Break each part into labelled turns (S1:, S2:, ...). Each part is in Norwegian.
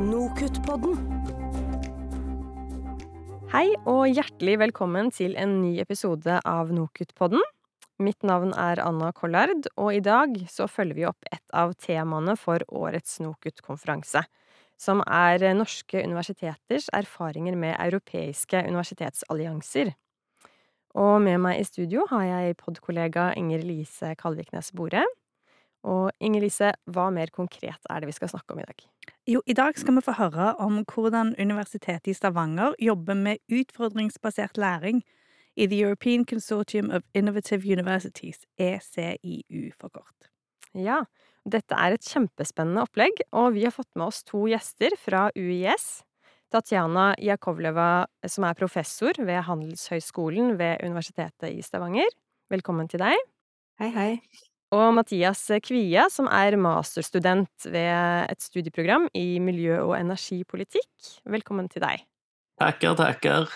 S1: Nokutt-podden.
S2: Hei og hjertelig velkommen til en ny episode av Nokutt-podden. Mitt navn er Anna Kollard, og i dag så følger vi opp et av temaene for årets Nokutt-konferanse, som er norske universiteters erfaringer med europeiske universitetsallianser. Og med meg i studio har jeg podkollega Inger Lise Kalviknes Bore. Og Inger Lise, hva mer konkret er det vi skal snakke om i dag?
S3: Jo, i dag skal vi få høre om hvordan Universitetet i Stavanger jobber med utfordringsbasert læring i The European Consortium of Innovative Universities, ECIU for kort.
S2: Ja, dette er et kjempespennende opplegg, og vi har fått med oss to gjester fra UiS. Tatjana Jakovleva, som er professor ved Handelshøyskolen ved Universitetet i Stavanger. Velkommen til deg.
S4: Hei, hei.
S2: Og Mathias Kvia, som er masterstudent ved et studieprogram i miljø- og energipolitikk. Velkommen til deg.
S5: Takker, takker.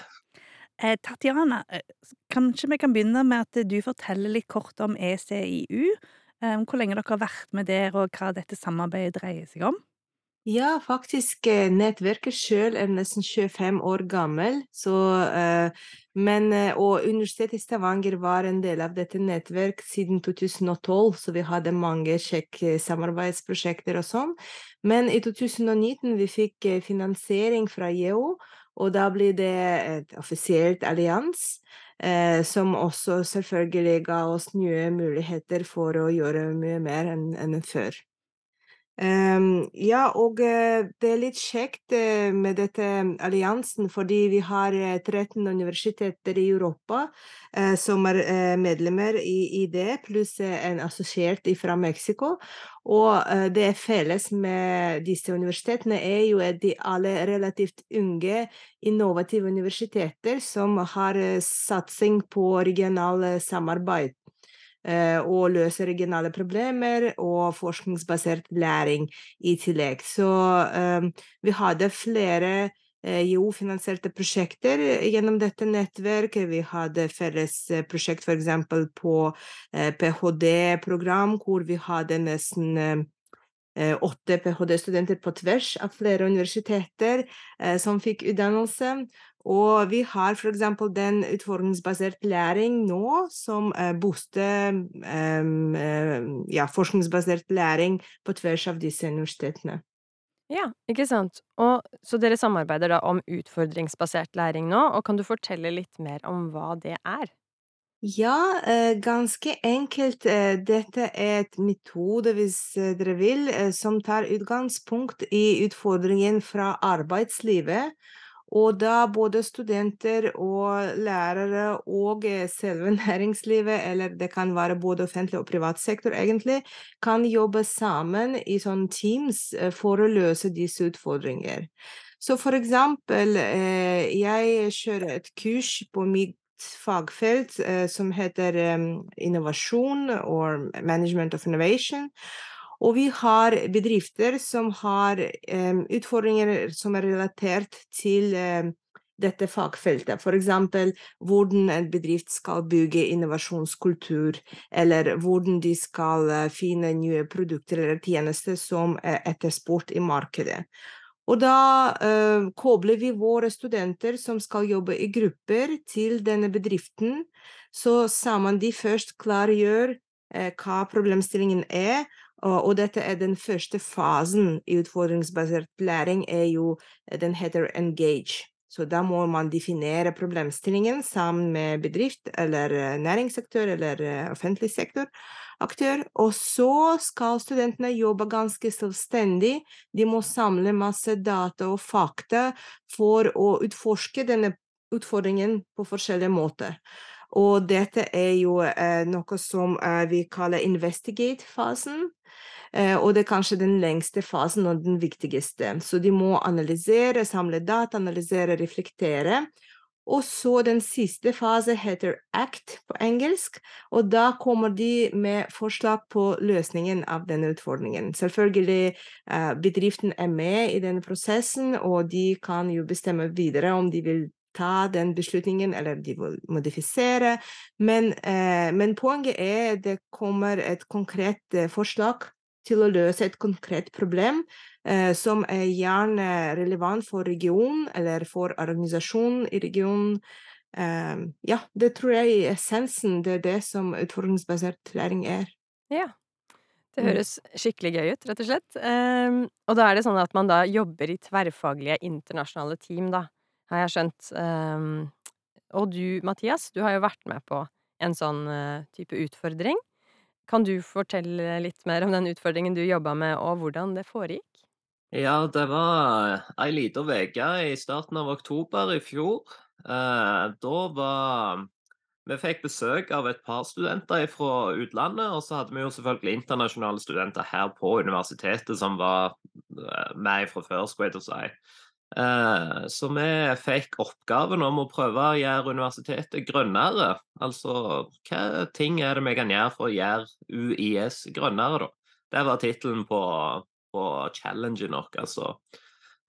S3: Eh, Tatjana, eh, kanskje vi kan begynne med at du forteller litt kort om ECIU? Eh, hvor lenge dere har vært med der, og hva dette samarbeidet dreier seg om?
S4: Ja, faktisk, eh, nettverket sjøl er nesten 25 år gammel, så eh, Men eh, Og Universitetet i Stavanger var en del av dette nettverket siden 2012, så vi hadde mange kjekke samarbeidsprosjekter og sånn. Men i 2019 vi fikk finansiering fra JEO, og da blir det et offisielt allians. Eh, som også selvfølgelig ga oss nye muligheter for å gjøre mye mer enn enn før. Ehm, ja, og uh, det er litt kjekt uh, med dette alliansen, fordi vi har uh, 13 universiteter i Europa eh, som er eh, medlemmer i, i det, pluss eh, en assosiert fra Mexico. Og det felles med disse universitetene, er jo at de alle relativt unge, innovative universiteter som har satsing på regionalt samarbeid og løse regionale problemer og forskningsbasert læring i tillegg. Så um, vi hadde flere EU-finansierte prosjekter gjennom dette nettverket. Vi hadde felles prosjekt f.eks. på ph.d.-program, hvor vi hadde nesten åtte ph.d.-studenter på tvers av flere universiteter som fikk utdannelse. Og vi har f.eks. den utfordringsbasert læring nå, som uh, booster um, ja, forskningsbasert læring på tvers av disse universitetene.
S2: Ja, ikke sant. Og så dere samarbeider da om utfordringsbasert læring nå, og kan du fortelle litt mer om hva det er?
S4: Ja, eh, ganske enkelt. Eh, dette er et metode, hvis eh, dere vil, eh, som tar utgangspunkt i utfordringen fra arbeidslivet. Og da både studenter og lærere og selve næringslivet, eller det kan være både offentlig og privat sektor egentlig, kan jobbe sammen i sånne teams for å løse disse utfordringer. Så for eksempel, jeg kjører et kurs på mitt fagfelt som heter innovasjon, og management of innovation. Og vi har bedrifter som har um, utfordringer som er relatert til um, dette fagfeltet. F.eks. hvordan en bedrift skal bygge innovasjonskultur, eller hvordan de skal uh, finne nye produkter eller tjenester som er etterspurt i markedet. Og da uh, kobler vi våre studenter som skal jobbe i grupper, til denne bedriften. Så sammen de først klargjør uh, hva problemstillingen er, og, dette er den første fasen i utfordringsbasert læring, er jo den heter engage. Så da må man definere problemstillingen sammen med bedrift eller næringsaktør eller offentlig sektor. Aktør, og så skal studentene jobbe ganske selvstendig. De må samle masse data og fakta for å utforske denne utfordringen på forskjellige måter. Og dette er jo eh, noe som eh, vi kaller investigate-fasen. Eh, og det er kanskje den lengste fasen og den viktigste. Så de må analysere, samle data, analysere, reflektere. Og så den siste fase heter ACT på engelsk, og da kommer de med forslag på løsningen av denne utfordringen. Selvfølgelig bedriften er med i denne prosessen, og de kan jo bestemme videre om de vil ta den beslutningen, eller de vil modifisere. Men, eh, men poenget er at det kommer et konkret forslag til å løse et konkret problem eh, som er gjerne relevant for regionen eller for organisasjonen i regionen. Eh, ja, det tror jeg i essensen det er det som utfordringsbasert læring er.
S2: Ja. Det
S4: Mm.
S2: høres skikkelig gøy ut, rett og slett. Ehm, og da er det sånn at man da jobber i tverrfaglige internasjonale team, da, har jeg skjønt. Ehm, og du, Mathias, du har jo vært med på en sånn eh, type utfordring. Kan du fortelle litt mer om den utfordringen du jobba med, og hvordan det foregikk?
S1: Ja, det var ei lita uke i starten av oktober i fjor. Eh, da var Vi fikk besøk av et par studenter fra utlandet, og så hadde vi jo selvfølgelig internasjonale studenter her på universitetet som var eh, med fra før, skulle jeg til å si. Eh, så vi fikk oppgaven om å prøve å gjøre universitetet grønnere. Altså hva ting er det vi kan gjøre for å gjøre UiS grønnere, da? Det var tittelen på, på challengen vår, altså.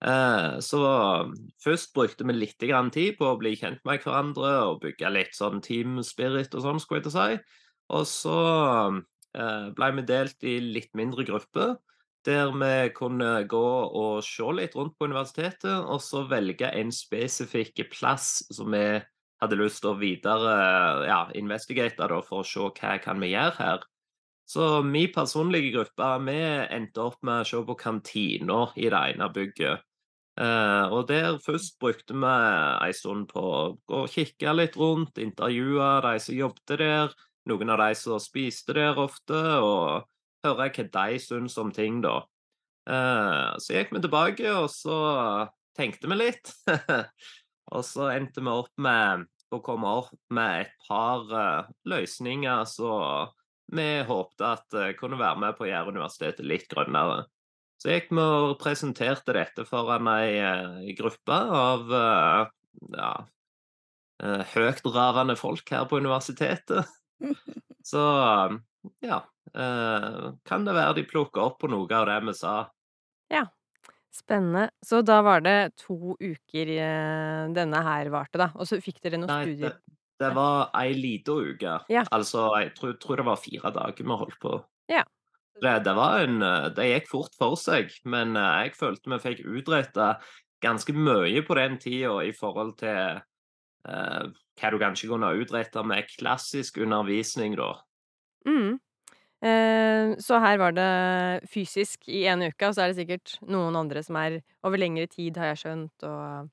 S1: Eh, så først brukte vi litt tid på å bli kjent med hverandre og bygge litt sånn team spirit og sånn, skulle jeg til å si. Og så eh, ble vi delt i litt mindre grupper, der vi kunne gå og se litt rundt på universitetet, og så velge en spesifikk plass som vi hadde lyst til å videre ja, investigate da, for å se hva kan vi gjøre her. Så min personlige gruppe vi endte opp med å se på kantina i det ene bygget. Eh, og der først brukte vi en stund på å gå og kikke litt rundt, intervjue de som jobbet der, noen av de som spiste der ofte, og høre hva de syns om ting, da. Eh, så gikk vi tilbake, og så tenkte vi litt. og så endte vi opp med å komme opp med et par eh, løsninger som vi håpte at eh, kunne være med på å gjøre universitetet litt grønnere. Så gikk vi og presenterte dette foran ei gruppe av ja, høytravende folk her på universitetet. Så ja, kan det være de plukker opp på noe av det vi sa. Ja.
S2: Spennende. Så da var det to uker eh, denne her varte, da. Og så fikk dere noen
S1: Nei,
S2: studier
S1: det var ei lita uke.
S2: Ja.
S1: Altså, jeg tror, tror det var fire dager vi holdt på.
S2: Ja.
S1: Det, det var en eh, Det gikk fort for seg, men eh, jeg følte vi fikk utretta ganske mye på den tida i forhold til eh, hva du kanskje kunne utretta med klassisk undervisning, da.
S2: Mm. Eh, så her var det fysisk i en uke, og så er det sikkert noen andre som er over lengre tid, har jeg skjønt, og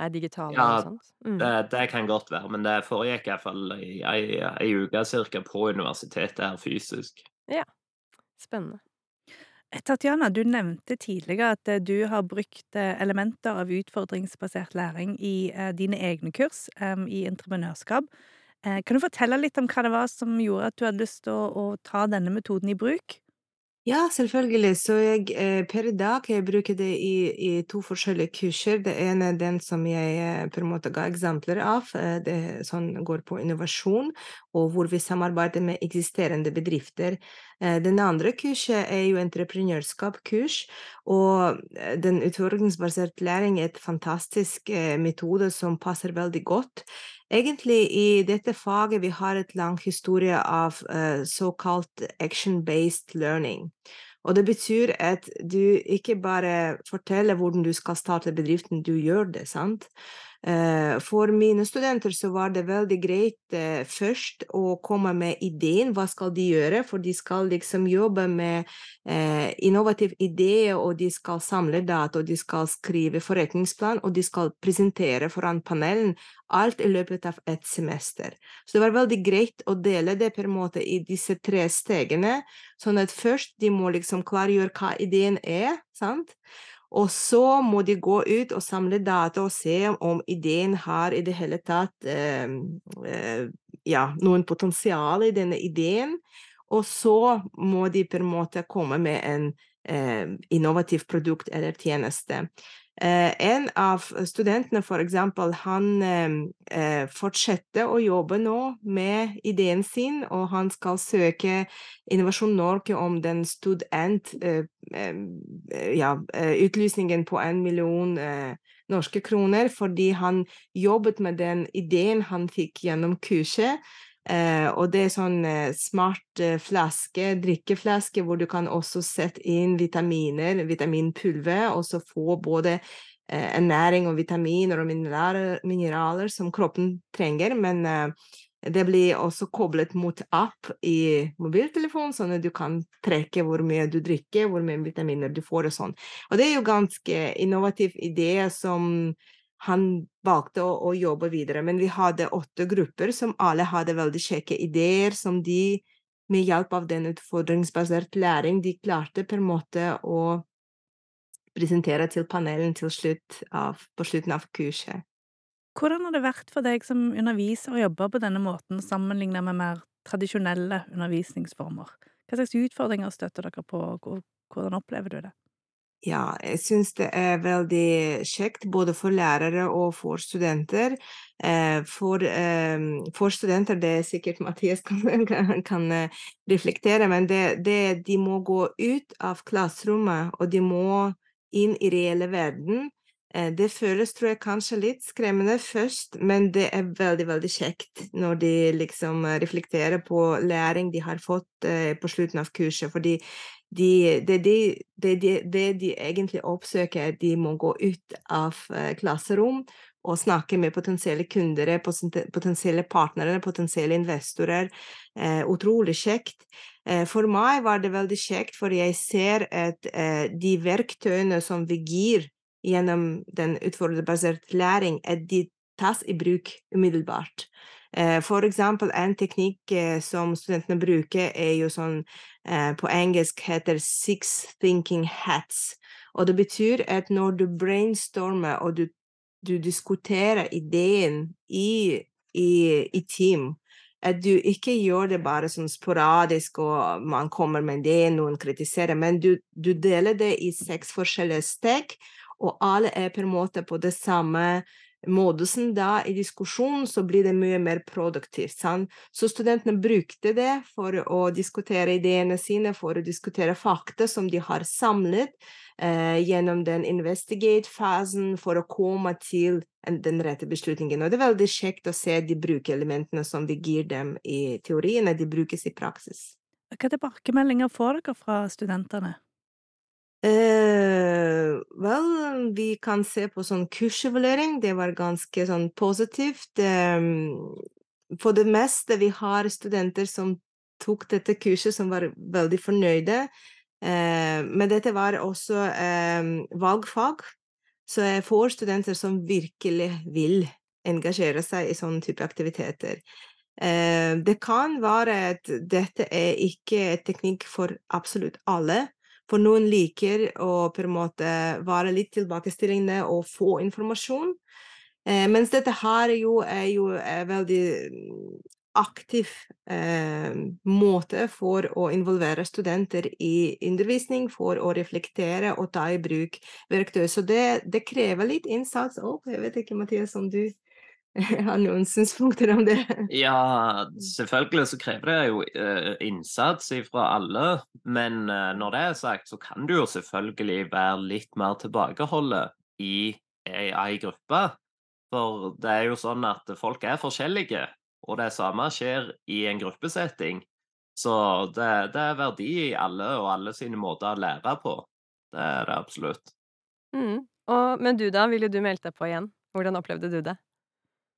S2: er digitale
S1: Ja,
S2: og sånt. Mm.
S1: Det, det kan godt være, men det foregikk iallfall i ei, ei uke cirka på universitetet her fysisk. Ja.
S2: Spennende.
S3: Eh, Tatjana, du nevnte tidligere at eh, du har brukt eh, elementer av utfordringsbasert læring i dine egne kurs i entreprenørskap. Eh, Kan du fortelle litt om hva det var som gjorde at du hadde lyst til å, å ta denne metoden i bruk?
S4: Ja, selvfølgelig. Så jeg, eh, per i dag jeg bruker det i, i to forskjellige kurser. Det ene er den som jeg eh, på en måte ga eksempler av. Det som går på innovasjon, og hvor vi samarbeider med eksisterende bedrifter. Den andre kurset er jo entreprenørskapskurs, og den utfordringsbaserte læring er et fantastisk metode som passer veldig godt. Egentlig i dette faget vi har et lang historie av uh, såkalt action-based learning. Og det betyr at du ikke bare forteller hvordan du skal starte bedriften, du gjør det, sant? Eh, For mine studenter så var det veldig greit eh, først å komme med ideen, hva skal de gjøre? For de skal liksom jobbe med eh, innovativ idé, og de skal samle data, og de skal skrive forretningsplan, og de skal presentere foran panelen alt i løpet av et semester. Så det var veldig greit å dele det på måte i disse tre stegene, sånn at først de må liksom klargjøre hva ideen er, sant? Og så må de gå ut og samle data og se om ideen har i det hele tatt eh, eh, ja, noen potensial i denne ideen. Og så må de på en måte komme med en eh, innovativ produkt eller tjeneste. Eh, en av studentene, for eksempel, han eh, eh, fortsetter å jobbe nå med ideen sin, og han skal søke Innovasjon Norge om den student eh, eh, ja, på en million norske kroner, fordi han jobbet med den ideen han fikk gjennom kurset, og det er sånn eh, smart eh, flaske, drikkeflaske, hvor du kan også sette inn vitaminer, vitaminpulver, og så få både eh, ernæring og vitaminer og mineraler, mineraler som kroppen trenger. Men eh, det blir også koblet mot app i mobiltelefonen, sånn at du kan trekke hvor mye du drikker, hvor mye vitaminer du får og sånn. Og det er jo ganske innovativ idé som han valgte å, å, jobbe videre. Men vi hadde åtte grupper som alle hadde veldig kjekke ideer, som de med hjelp av den utfordringsbasert læring, de klarte på en måte å presentere til panelen til slutt av, på slutten av kurset.
S3: Hvordan har det vært for deg som underviser å jobbe på denne måten, sammenlignet med mer tradisjonelle undervisningsformer? Hva slags utfordringer støtter dere på, og hvordan opplever du det?
S4: Ja, jeg syns det er veldig kjekt både for lærere og for studenter. Eh, for, eh, for studenter, det er sikkert Mathias kan, kan, eh, reflektere, men det, det, de må gå ut av klasserommet, og de må inn i reelle verden. Det føles, tror jeg, kanskje litt skremmende først, men det er veldig, veldig kjekt når de liksom reflekterer på læring de har fått på slutten av kurset. Fordi de, det, de, det, det, de egentlig oppsøker, de må gå ut av uh, klasserom og snakke med potensielle kunder, potensielle partnere, potensielle investorer. Eh, utrolig kjekt. Eh, for meg var det veldig kjekt, for jeg ser at de verktøyene som vi gir gjennom den utfordrerbaserte læring, at de tas i bruk umiddelbart. For eksempel en teknikk som studentene bruker, er jo sånn Eh, på engelsk heter Six Thinking Hats. Og det betyr at når du brainstormer og du, du diskuterer ideen i, i, i, team, at du ikke gjør det bare sånn sporadisk og man kommer med det, noen kritiserer, men du, du deler det i seks forskjellige steg, og alle er på en måte på det samme modusen da i diskusjonen, så blir det mye mer produktivt. Sant? Så studentene brukte det for å diskutere ideene sine, for å diskutere fakta som de har samlet eh, gjennom den investigate-fasen, for å komme til den rette beslutningen. Og det er veldig kjekt å se de bruker elementene som vi gir dem i teorien, at de brukes i praksis.
S3: Hva tilbakemeldinger får dere fra studentene?
S4: Eh, vel, vi kan se på sånn kursevaluering, det var ganske sånn positivt. Eh, for det meste, vi har studenter som tok dette kurset, som var veldig fornøyde. Eh, men dette var også eh, valgfag, så jeg får studenter som virkelig vil engasjere seg i sånne type aktiviteter. Eh, det kan være at dette er ikke teknikk for absolutt alle. For noen liker å på en måte være litt tilbakestillende og få informasjon. Eh, mens dette her jo er jo en veldig aktiv eh, måte for å involvere studenter i undervisning, for å reflektere og ta i bruk verktøy. Så det, det krever litt innsats òg. Jeg vet ikke, Mathias, om du har noen synspunkter om det?
S1: Ja, selvfølgelig så krever det jo uh, innsats fra alle. Men uh, når det er sagt, så kan du jo selvfølgelig være litt mer tilbakeholdet i ei gruppe. For det er jo sånn at folk er forskjellige, og det samme skjer i en gruppesetting. Så det, det er verdi i alle og alle sine måter å lære på. Det er det absolutt.
S2: Mm. Og, men du da, ville du meldt deg på igjen? Hvordan opplevde du det?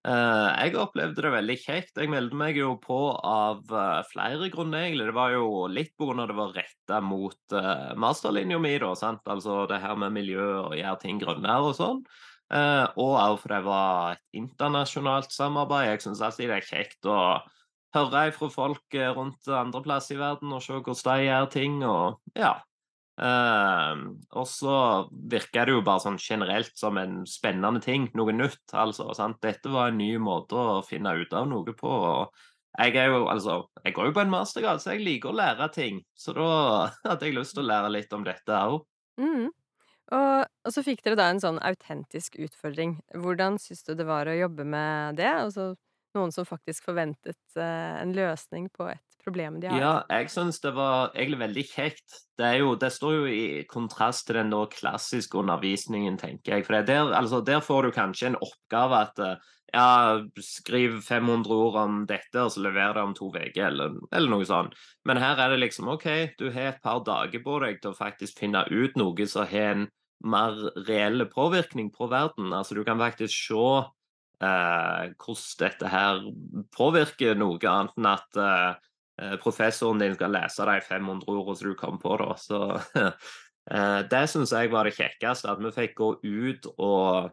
S1: Uh, jeg opplevde det veldig kjekt. Jeg meldte meg jo på av uh, flere grunner, egentlig. Det var jo litt pga. det var retta mot uh, masterlinja mi, da. sant? Altså det her med miljø og gjøre ting grønnere og sånn. og òg fordi det var et internasjonalt samarbeid. Jeg syns alltid det er kjekt å høre fra folk rundt andre plasser i verden og se hvordan de gjør ting. og ja, Uh, og så virker det jo bare sånn generelt som en spennende ting, noe nytt. altså, sant? Dette var en ny måte å finne ut av noe på. og jeg er jo, altså, jeg går jo på en mastergrad, så jeg liker å lære ting. Så da hadde jeg lyst til å lære litt om dette òg.
S2: Mm. Og, og, så fikk dere da en sånn autentisk utfordring. Hvordan syns du det var å jobbe med det? Altså noen som faktisk forventet uh, en løsning på et problem de har?
S1: Ja, jeg syns det var egentlig veldig kjekt. Det, jo, det, står jo i kontrast til den klassiske undervisningen, tenker jeg. For der, altså, der, får du kanskje en oppgave at uh, ja, skriv 500 ord om dette, og så lever det om to uker, eller, eller, noe sånt. Men her er det liksom OK, du har et par dager på deg til å faktisk finne ut noe som har en mer reell påvirkning på verden. Altså du kan faktisk se eh, hvordan dette her påvirker noe annet enn at eh, professoren din skal lese de 500 ordene som du kom på, da. Så eh, det syns jeg var det kjekkeste, at vi fikk gå ut og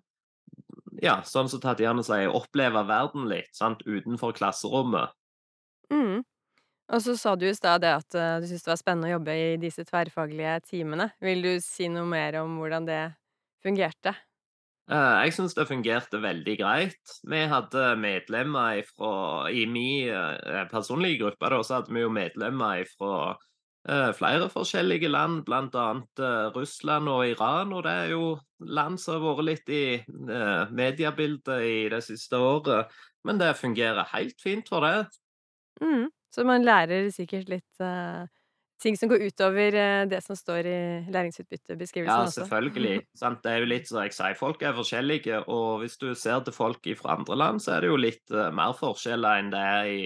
S1: ja, sånn som Tatjana sier, oppleve verden litt sant, utenfor klasserommet.
S2: Mm. Og så sa du i stad det at uh, du syntes det var spennende å jobbe i disse tverrfaglige timene. Vil du si noe mer om hvordan det fungerte?
S1: Uh, jeg syns det fungerte veldig greit. Vi hadde medlemmer ifra, I min uh, personlige gruppe da, så hadde vi jo medlemmer fra Eh, flere forskjellige land, bl.a. Eh, Russland og Iran. Og det er jo land som har vært litt i eh, mediebildet i det siste året. Men det fungerer helt fint for det.
S2: Mm, så man lærer sikkert litt uh, ting som går utover uh, det som står i læringsutbyttebeskrivelsen
S1: ja, også. Ja, selvfølgelig. Sant? Det er jo litt som jeg sier, folk er forskjellige. Og hvis du ser til folk fra andre land, så er det jo litt uh, mer forskjeller enn det er i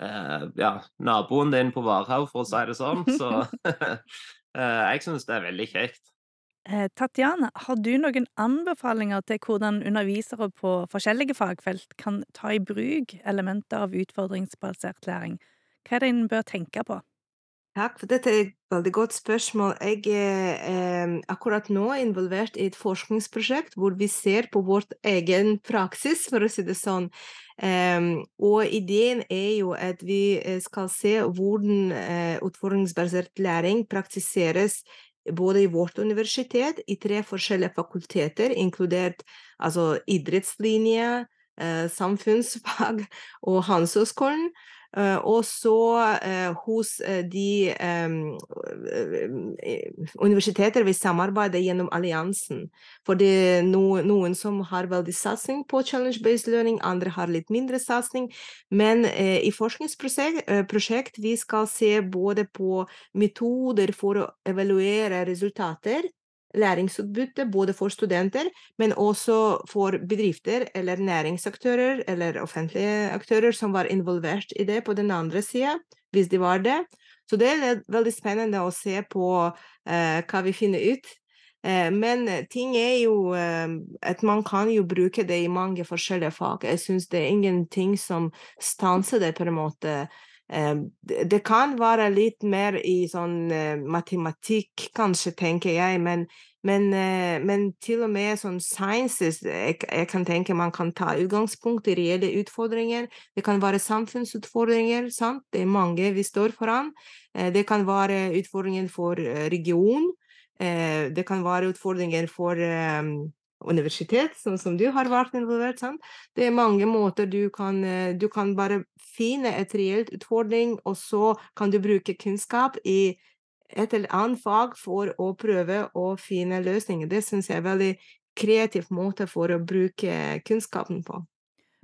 S1: eh, ja, naboen din på Varhaug, for å si det sånn. Så eh, jeg syns det er veldig kjekt.
S3: Eh, Tatjana, har du noen anbefalinger til hvordan undervisere på forskjellige fagfelt kan ta i bruk elementer av utfordringsbasert læring? Hva er det en bør tenke på?
S4: Takk, for dette er et veldig godt spørsmål. Jeg er eh, akkurat nå involvert i et forskningsprosjekt hvor vi ser på vårt egen praksis, for å si det sånn. Eh, og ideen er jo at vi skal se hvordan eh, utfordringsbasert læring praktiseres både i vårt universitet, i tre forskjellige fakulteter, inkludert altså idrettslinje, samfunnsfag og Handelshøyskolen. Eh, og så eh, hos eh, de universiteter vi samarbeider gjennom alliansen. For det er noen som har veldig satsing på challenge-based learning, andre har litt mindre satsing. Men i forskningsprosjekt vi skal se både på metoder for å evaluere resultater læringsutbytte både for studenter, men også for bedrifter eller næringsaktører eller offentlige aktører som var involvert i det på den andre sida, hvis de var det. Så det er veldig spennende å se på eh, hva vi finner ut. Eh, men ting er jo eh, at man kan jo bruke det i mange forskjellige fag. Jeg syns det er ingenting som stanser det, på en måte. Det kan være litt mer i sånn matematikk, kanskje, tenker jeg, men, men, men til og med sånn sciences jeg, jeg, kan tenke man kan ta utgangspunkt i reelle utfordringer. Det kan være samfunnsutfordringer, sant. Det er mange vi står foran. Det kan være utfordringer for region. Det kan være utfordringer for universitet, sånn som du har vært involvert. Sant? Det er mange måter du kan eh, Du kan bare finne et reelt utfordring, og så kan du bruke kunnskap i et eller annet fag for å prøve å finne løsninger. Det syns jeg er en veldig kreativ måte for å bruke kunnskapen på.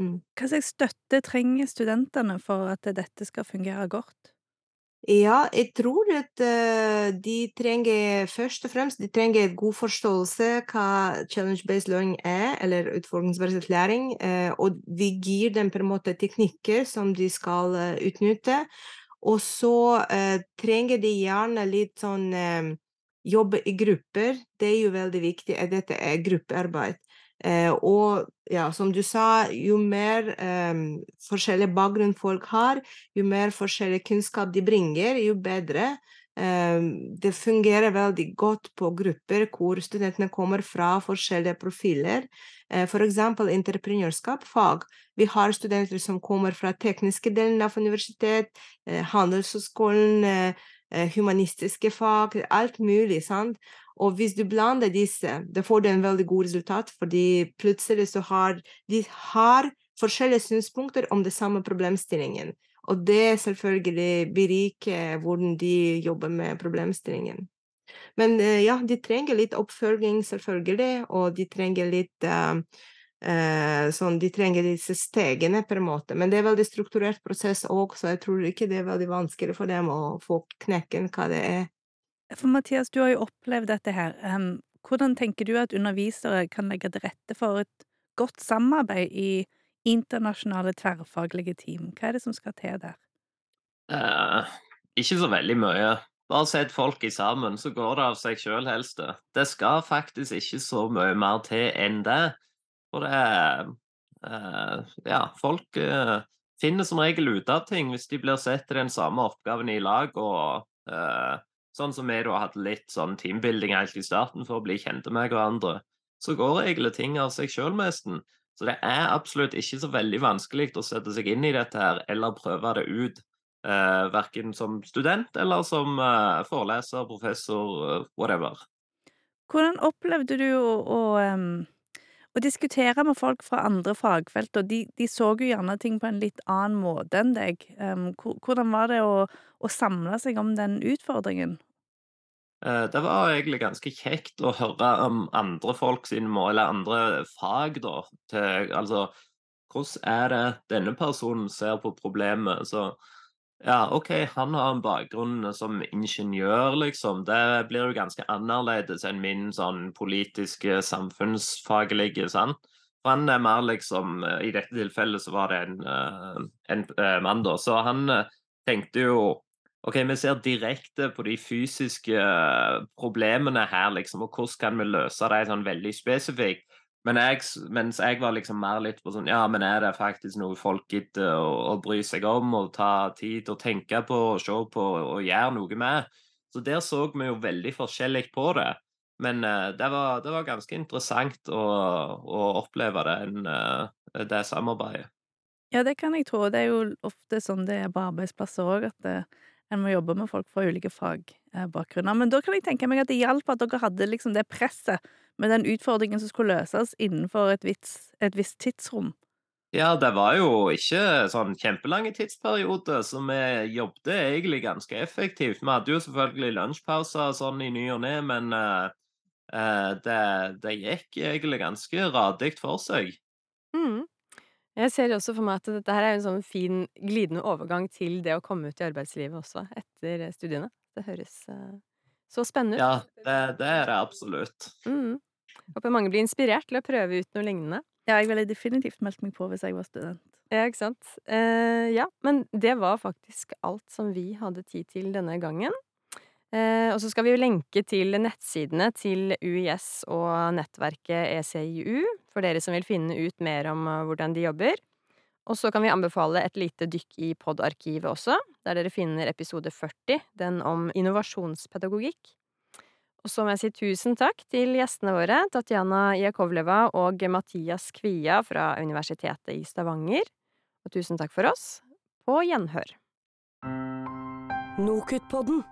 S3: Mm. Hva slags støtte trenger studentene for at dette skal fungere godt?
S4: Ja, jeg tror at uh, de trenger først og fremst de trenger god forståelse hva challenge-based learning er, eller utfordringsbasert læring. Uh, og vi gir dem på en måte teknikker som de skal uh, utnytte. Og så trenger de gjerne litt sånn jobbe i grupper. Det er jo veldig viktig at dette er gruppearbeid. Eh, og ja, som du sa, jo mer eh, forskjellig bakgrunn folk har, jo mer forskjellig kunnskap de bringer, jo bedre. Eh, det fungerer veldig godt på grupper hvor studentene kommer fra forskjellige profiler. Eh, F.eks. entreprenørskap-fag. Vi har studenter som kommer fra tekniske delen av universitet, eh, Handelshøyskolen, eh, humanistiske fag, alt mulig. sant? Og hvis du blander disse, da får du en veldig god resultat, fordi plutselig så har de har forskjellige synspunkter om den samme problemstillingen. Og det selvfølgelig beriker hvordan de jobber med problemstillingen. Men eh, ja, de trenger litt oppfølging, selvfølgelig, og de trenger litt uh, sånn, De trenger disse stegene, på en måte. Men det er en veldig strukturert prosess òg, så jeg tror ikke det er veldig vanskelig for dem å få knekken hva det er
S3: for Mathias, du har jo opplevd dette her. Um, hvordan tenker du at undervisere kan legge til rette for et godt samarbeid i, internasjonale tverrfaglige team? Hva er det som skal til der?
S1: Uh, ikke så veldig mye. Bare sett folk i sammen, så går det av seg sjøl, helst. Det Det skal faktisk ikke så mye mer til enn det. For det er eh, Ja, folk eh, finner som regel ut av ting hvis de blir sett til den samme oppgaven i lag, og eh, sånn som vi da hadde litt sånn teambuilding helt i starten for å bli kjente med hverandre, så går egentlig ting av seg sjøl, nesten. Så det er absolutt ikke så veldig vanskelig å sette seg inn i dette her, eller prøve det ut. Uh, verken som student eller som eh, foreleser, professor, eh, whatever.
S3: Hvordan opplevde du å, å, em, å diskutere med folk fra andre fagfelt, og de, de så jo gjerne ting på en litt annen måte enn deg. Em, hvordan var det å, å samle seg om den utfordringen?
S1: Eh, Det var egentlig ganske kjekt å høre om andre folk sine mål, eller andre fag, da. Til, altså, hvordan er det denne personen ser på problemet? Så ja, OK, han har en bakgrunn som ingeniør, liksom. Det blir jo ganske annerledes enn min sånn politiske, samfunnsfaglige, sant. For han er mer liksom I dette tilfellet så var det en, eh, en eh, mann, da. Så han eh, tenkte jo OK, vi ser direkte på de fysiske problemene her, liksom, og hvordan kan vi løse det sånn veldig spesifikt. Men jeg, mens jeg var liksom mer litt på sånn Ja, men er det faktisk noe folk gidder å, å bry seg om og ta tid til å tenke på og se på og gjøre noe med? Så der så vi jo veldig forskjellig på det. Men uh, det, var, det var ganske interessant å, å oppleve den, uh, det samarbeidet.
S3: Ja, det kan jeg tro. Det er jo ofte sånn det er på arbeidsplasser òg, at det, en må jobbe med folk fra ulike fagbakgrunner. Men da kan jeg tenke meg at det hjalp at dere hadde liksom det presset med den utfordringen som skulle løses innenfor et, vits, et visst tidsrom.
S1: Ja, det var jo ikke sånn kjempelange tidsperioder, så vi jobbet egentlig ganske effektivt. Vi hadde jo selvfølgelig lunsjpauser sånn i ny og ne, men uh, det, det gikk egentlig ganske radig for seg.
S2: Mm. Jeg ser også for meg at dette her er en sånn fin glidende overgang til det å komme ut i arbeidslivet også etter studiene. Det høres eh, så spennende ut.
S1: Ja, det, det er det absolutt.
S2: Mm. Håper mange blir inspirert til å prøve ut noe lignende.
S3: Ja, jeg ville definitivt meldt meg på hvis jeg var student.
S2: Ja, ikke sant. Eh, ja, men det var faktisk alt som vi hadde tid til denne gangen. Eh, og så skal vi jo lenke til nettsidene til UiS og nettverket ECIU, for dere som vil finne ut mer om eh, hvordan de jobber. Og så kan vi anbefale et lite dykk i podarkivet også, der dere finner episode 40, den om innovasjonspedagogikk. Og så må jeg si tusen takk til gjestene våre, Tatjana Jakovleva og Mathias Kvia fra Universitetet i Stavanger. Og tusen takk for oss. På gjenhør.
S5: Nokutpodden.